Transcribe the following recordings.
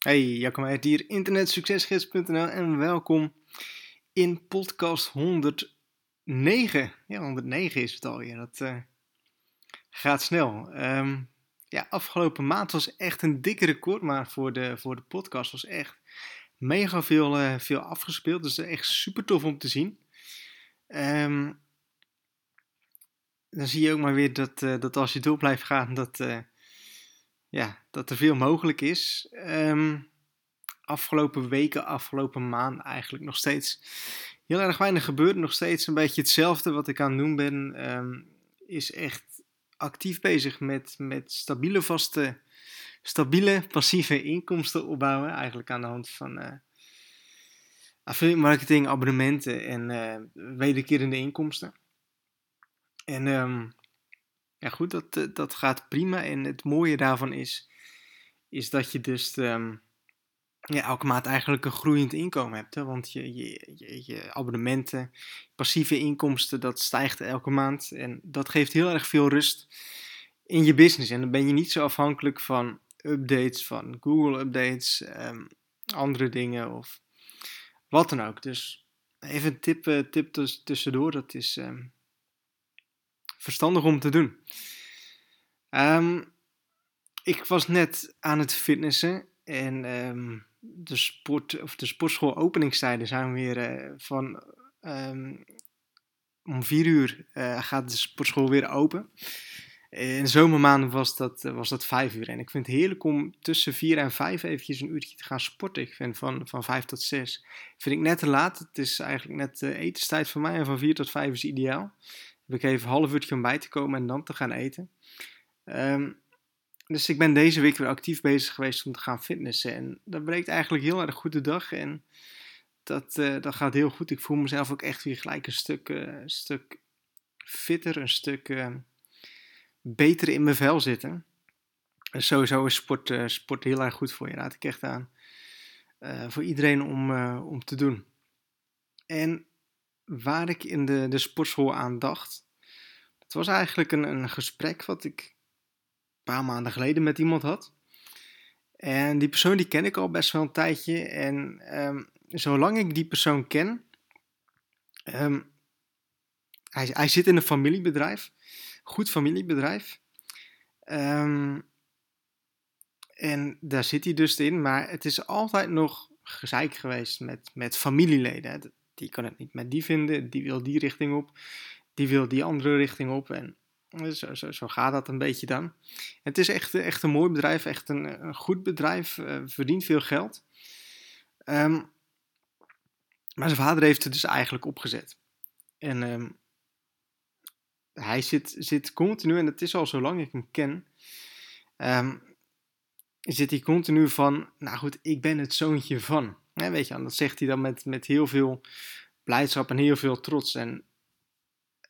Hey, Jacco Meijert hier, internetsuccesgids.nl en welkom in podcast 109. Ja, 109 is het alweer, dat uh, gaat snel. Um, ja, afgelopen maand was echt een dikke record, maar voor de, voor de podcast was echt mega veel, uh, veel afgespeeld. Dus echt super tof om te zien. Um, dan zie je ook maar weer dat, uh, dat als je door blijft gaan, dat ja, dat er veel mogelijk is. Um, afgelopen weken, afgelopen maanden eigenlijk nog steeds heel erg weinig gebeurd. Nog steeds een beetje hetzelfde wat ik aan het doen ben. Um, is echt actief bezig met, met stabiele vaste, stabiele passieve inkomsten opbouwen. Eigenlijk aan de hand van uh, affiliate marketing, abonnementen en uh, wederkerende inkomsten. En um, ja, goed, dat, eh, dat gaat prima. En het mooie daarvan is, is dat je dus um, ja, elke maand eigenlijk een groeiend inkomen hebt. Hè? Want je, je, je, abonnementen, passieve inkomsten, dat stijgt elke maand. En dat geeft heel erg veel rust in je business. En dan ben je niet zo afhankelijk van updates, van Google updates, um, andere dingen of wat dan ook. Dus even een tip, uh, tip tussendoor, dat is... Um, verstandig om te doen. Um, ik was net aan het fitnessen en um, de, sport, of de sportschool openingstijden zijn weer uh, van um, om vier uur uh, gaat de sportschool weer open. In de zomermaanden was dat, was dat vijf uur. En ik vind het heerlijk om tussen vier en vijf eventjes een uurtje te gaan sporten. Ik vind van, van vijf tot zes vind ik net te laat. Het is eigenlijk net de etenstijd voor mij. En van vier tot vijf is ideaal ik even een half uurtje om bij te komen en dan te gaan eten. Um, dus ik ben deze week weer actief bezig geweest om te gaan fitnessen. En dat breekt eigenlijk heel erg goed de dag. En dat, uh, dat gaat heel goed. Ik voel mezelf ook echt weer gelijk een stuk, uh, stuk fitter, een stuk uh, beter in mijn vel zitten. En sowieso is sport, sport heel erg goed voor je. Raad ik echt aan. voor iedereen om, om te doen. En waar ik in de, de sportschool aan dacht. Het was eigenlijk een, een gesprek wat ik een paar maanden geleden met iemand had. En die persoon die ken ik al best wel een tijdje. En um, zolang ik die persoon ken, um, hij, hij zit in een familiebedrijf, goed familiebedrijf. Um, en daar zit hij dus in, maar het is altijd nog gezeik geweest met, met familieleden die kan het niet met die vinden, die wil die richting op, die wil die andere richting op. En zo, zo, zo gaat dat een beetje dan. Het is echt, echt een mooi bedrijf, echt een, een goed bedrijf, verdient veel geld. Um, maar zijn vader heeft het dus eigenlijk opgezet. En um, hij zit, zit continu, en het is al zolang ik hem ken, um, zit hij continu van, nou goed, ik ben het zoontje van. Weet je, en dat zegt hij dan met, met heel veel blijdschap en heel veel trots. En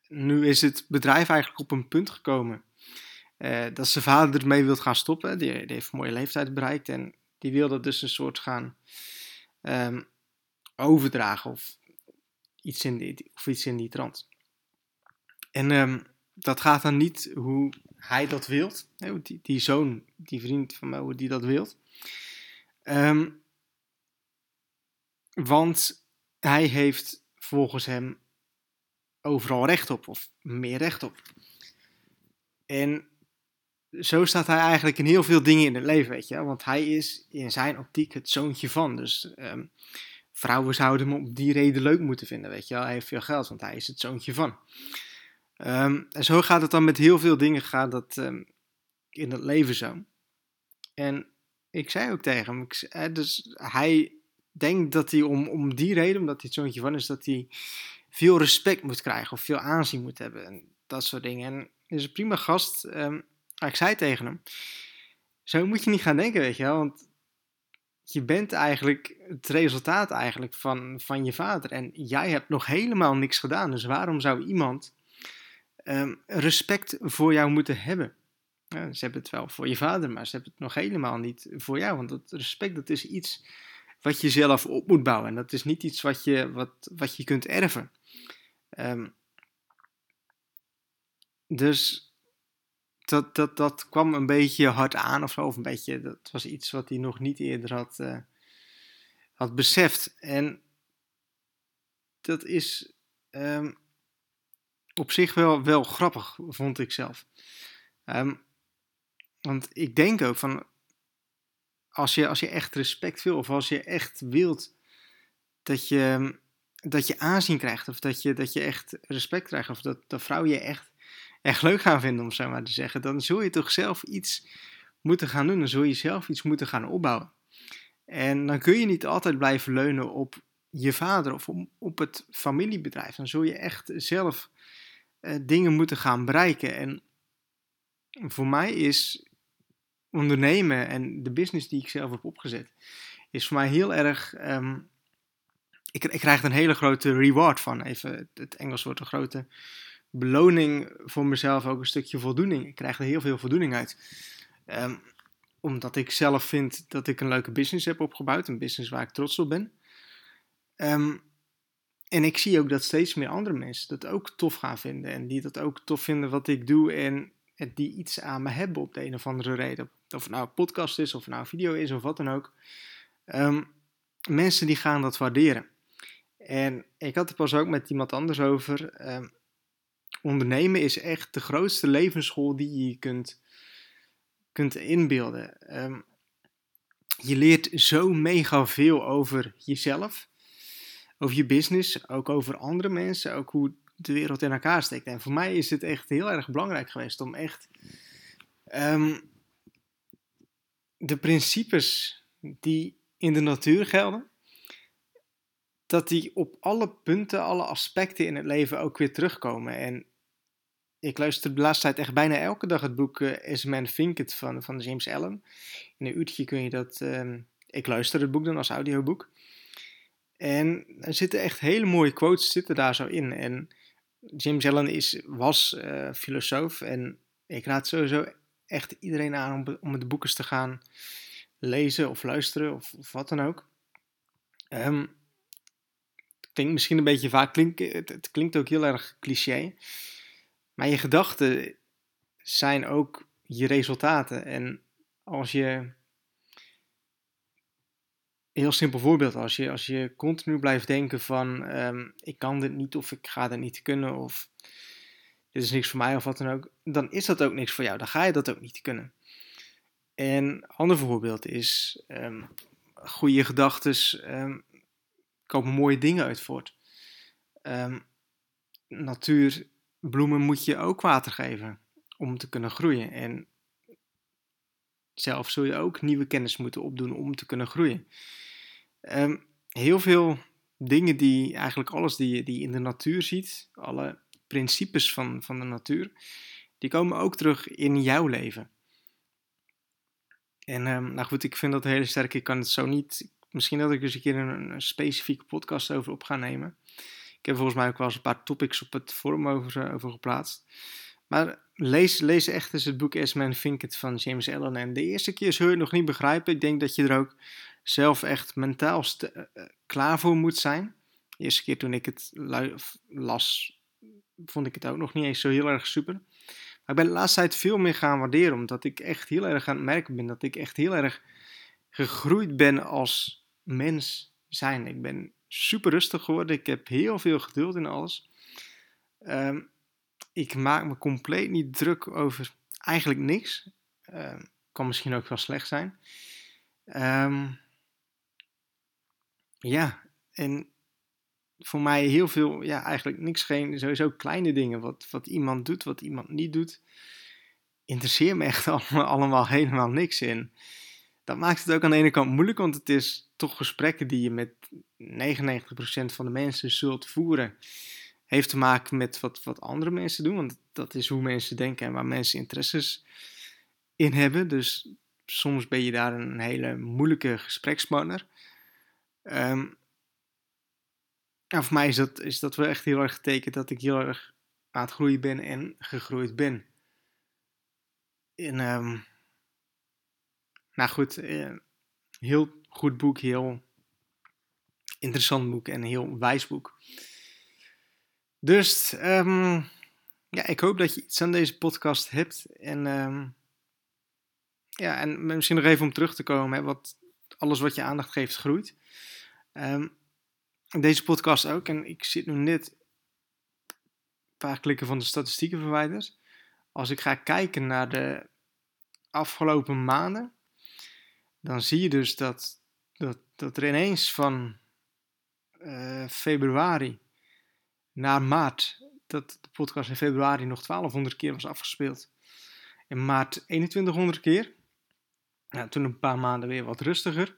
nu is het bedrijf eigenlijk op een punt gekomen uh, dat zijn vader ermee wil gaan stoppen. Die, die, heeft een mooie leeftijd bereikt en die wil dat dus een soort gaan um, overdragen of iets in die, of iets in die trant. En um, dat gaat dan niet hoe hij dat wilt, die, die zoon, die vriend van mij, hoe die dat wilt. Um, want hij heeft volgens hem overal recht op, of meer recht op. En zo staat hij eigenlijk in heel veel dingen in het leven, weet je. Want hij is in zijn optiek het zoontje van. Dus um, vrouwen zouden hem op die reden leuk moeten vinden, weet je Hij heeft veel geld, want hij is het zoontje van. Um, en zo gaat het dan met heel veel dingen, gaat dat um, in het leven zo. En ik zei ook tegen hem, dus hij denk dat hij om, om die reden, omdat hij het zoontje van is, dat hij veel respect moet krijgen of veel aanzien moet hebben en dat soort dingen. En is een prima gast. Um, ik zei tegen hem, zo moet je niet gaan denken, weet je wel, want je bent eigenlijk het resultaat eigenlijk van, van je vader en jij hebt nog helemaal niks gedaan. Dus waarom zou iemand um, respect voor jou moeten hebben? Ze hebben het wel voor je vader, maar ze hebben het nog helemaal niet voor jou. Want dat respect, dat is iets wat je zelf op moet bouwen. En dat is niet iets wat je, wat, wat je kunt erven. Um, dus dat, dat, dat kwam een beetje hard aan of zo. Of een beetje, dat was iets wat hij nog niet eerder had, uh, had beseft. En dat is um, op zich wel, wel grappig, vond ik zelf. Um, want ik denk ook van, als je, als je echt respect wil, of als je echt wilt dat je, dat je aanzien krijgt, of dat je, dat je echt respect krijgt, of dat, dat vrouwen je echt, echt leuk gaan vinden, om zo maar te zeggen, dan zul je toch zelf iets moeten gaan doen, dan zul je zelf iets moeten gaan opbouwen. En dan kun je niet altijd blijven leunen op je vader of op het familiebedrijf. Dan zul je echt zelf uh, dingen moeten gaan bereiken. En voor mij is ondernemen en de business die ik zelf heb opgezet, is voor mij heel erg. Um, ik, ik, krijg er een hele grote reward van. Even het Engels wordt een grote beloning voor mezelf, ook een stukje voldoening. Ik krijg er heel veel voldoening uit. Um, omdat ik zelf vind dat ik een leuke business heb opgebouwd, een business waar ik trots op ben. Um, en ik zie ook dat steeds meer andere mensen dat ook tof gaan vinden. En die dat ook tof vinden wat ik doe. En die iets aan me hebben op de een of andere reden. Of het nou een podcast is, of nou een video is, of wat dan ook. Um, mensen die gaan dat waarderen. En ik had het pas ook met iemand anders over. Um, ondernemen is echt de grootste levensschool die je kunt, kunt inbeelden. Um, je leert zo mega veel over jezelf, over je business, ook over andere mensen, ook hoe de wereld in elkaar steekt. En voor mij is het echt heel erg belangrijk geweest om echt de principes die in de natuur gelden, dat die op alle punten, alle aspecten in het leven ook weer terugkomen. En ik luister de laatste tijd echt bijna elke dag het boek uh, As Man Think van, van James Allen. In een uurtje kun je dat... Um, ik luister het boek dan als audioboek. En er zitten echt hele mooie quotes zitten daar zo in. En James Allen is, was uh, filosoof en ik raad sowieso echt iedereen aan om, om de boeken te gaan lezen of luisteren of, wat dan ook. Um, het klinkt misschien een beetje vaak, klink, het, klinkt ook heel erg cliché, maar je gedachten zijn ook je resultaten. En als je heel simpel voorbeeld. Als je, als je continu blijft denken van um, ik kan dit niet of ik ga dit niet kunnen of dit is niks voor mij of wat dan ook, dan is dat ook niks voor jou. Dan ga je dat ook niet kunnen. En een ander voorbeeld is um, goede gedachten um, komen mooie dingen uit voort. natuur, bloemen moet je ook water geven om te kunnen groeien. En zelf zul je ook nieuwe kennis moeten opdoen om te kunnen groeien. Um, heel veel dingen die, eigenlijk alles die, die je in de natuur ziet, alle principes van, van de natuur, die komen ook terug in jouw leven. En um, nou goed, ik vind dat heel sterk. Ik kan het zo niet. Misschien dat ik eens een keer een, specifieke podcast over op ga nemen. Ik heb volgens mij ook wel eens een paar topics op het forum over, uh, over geplaatst. Maar lees, lees echt eens het boek As Man Think It van James Allen. En de eerste keer je het nog niet begrijpen. Ik denk dat je er ook zelf echt mentaal eh, eh, klaar voor moet zijn. De eerste keer toen ik het las, vond ik het ook nog niet eens zo heel erg super. Maar ik ben de laatste tijd veel meer gaan waarderen, omdat ik echt heel erg aan het merken ben dat ik echt heel erg gegroeid ben als mens zijn. Ik ben super rustig geworden, ik heb heel veel geduld in alles. Um, ik maak me compleet niet druk over eigenlijk niks. Uh, kan misschien ook wel slecht zijn. Um, ja, en voor mij heel veel, ja, eigenlijk niks, geen, sowieso kleine dingen. Wat, wat iemand doet, wat iemand niet doet, interesseert me echt allemaal, allemaal helemaal niks in. Dat maakt het ook aan de ene kant moeilijk, want het is toch gesprekken die je met 99% van de mensen zult voeren. Heeft te maken met wat, wat andere mensen doen, want dat is hoe mensen denken en waar mensen interesses in hebben. Dus soms ben je daar een hele moeilijke gesprekspartner. Um, voor mij is dat, is dat wel echt heel erg getekend dat ik heel erg aan het groeien ben en gegroeid ben. En, um, nou goed, uh, heel goed boek, heel interessant boek en heel wijs boek. Dus, um, ja, ik hoop dat je iets aan deze podcast hebt. En, ehm, ja, en misschien nog even om terug te komen, hè, wat, alles wat je aandacht geeft groeit. Deze podcast ook. En ik zit nu net een paar klikken van de statistieken verwijderd. Als ik ga kijken naar de afgelopen maanden, dan zie je dus dat, dat, dat er ineens van uh, februari naar maart, dat de podcast in februari nog 1200 keer was afgespeeld. In maart 2100 keer. Nou, toen een paar maanden weer wat rustiger.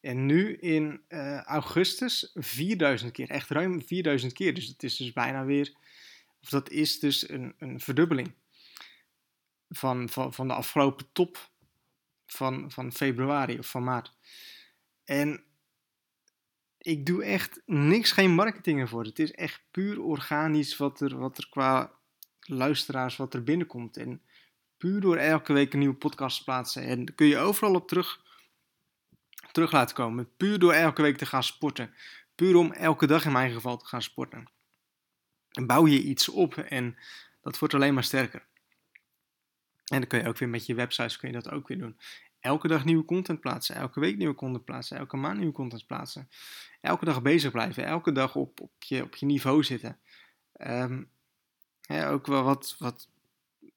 En nu in uh, augustus 4000 keer, echt ruim 4000 keer. Dus het is dus bijna weer, of dat is dus een, een verdubbeling van, van, van de afgelopen top van, van februari of van maart. En ik doe echt niks, geen marketing ervoor. Het is echt puur organisch wat er, wat er qua luisteraars, wat er binnenkomt. En puur door elke week een nieuwe podcast te plaatsen. En kun je overal op terug, terug laten komen. Puur door elke week te gaan sporten. Puur om elke dag in mijn geval te gaan sporten. En bouw je iets op en dat wordt alleen maar sterker. En dan kun je ook weer met je websites kun je dat ook weer doen. Elke dag nieuwe content plaatsen, elke week nieuwe content plaatsen, elke maand nieuwe content plaatsen. Elke dag bezig blijven, elke dag op, op, je, op je niveau zitten. Ja, ook wel wat, wat,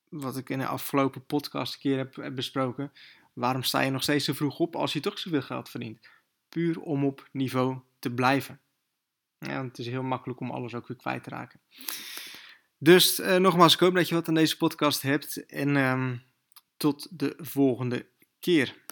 wat ik in de afgelopen podcast een keer heb besproken. Waarom sta je nog steeds zo vroeg op als je toch zoveel geld verdient? Puur om op niveau te blijven. Ja, want het is heel makkelijk om alles ook weer kwijt te raken. Dus uh, nogmaals, ik hoop dat je wat aan deze podcast hebt. En um, tot de volgende keer.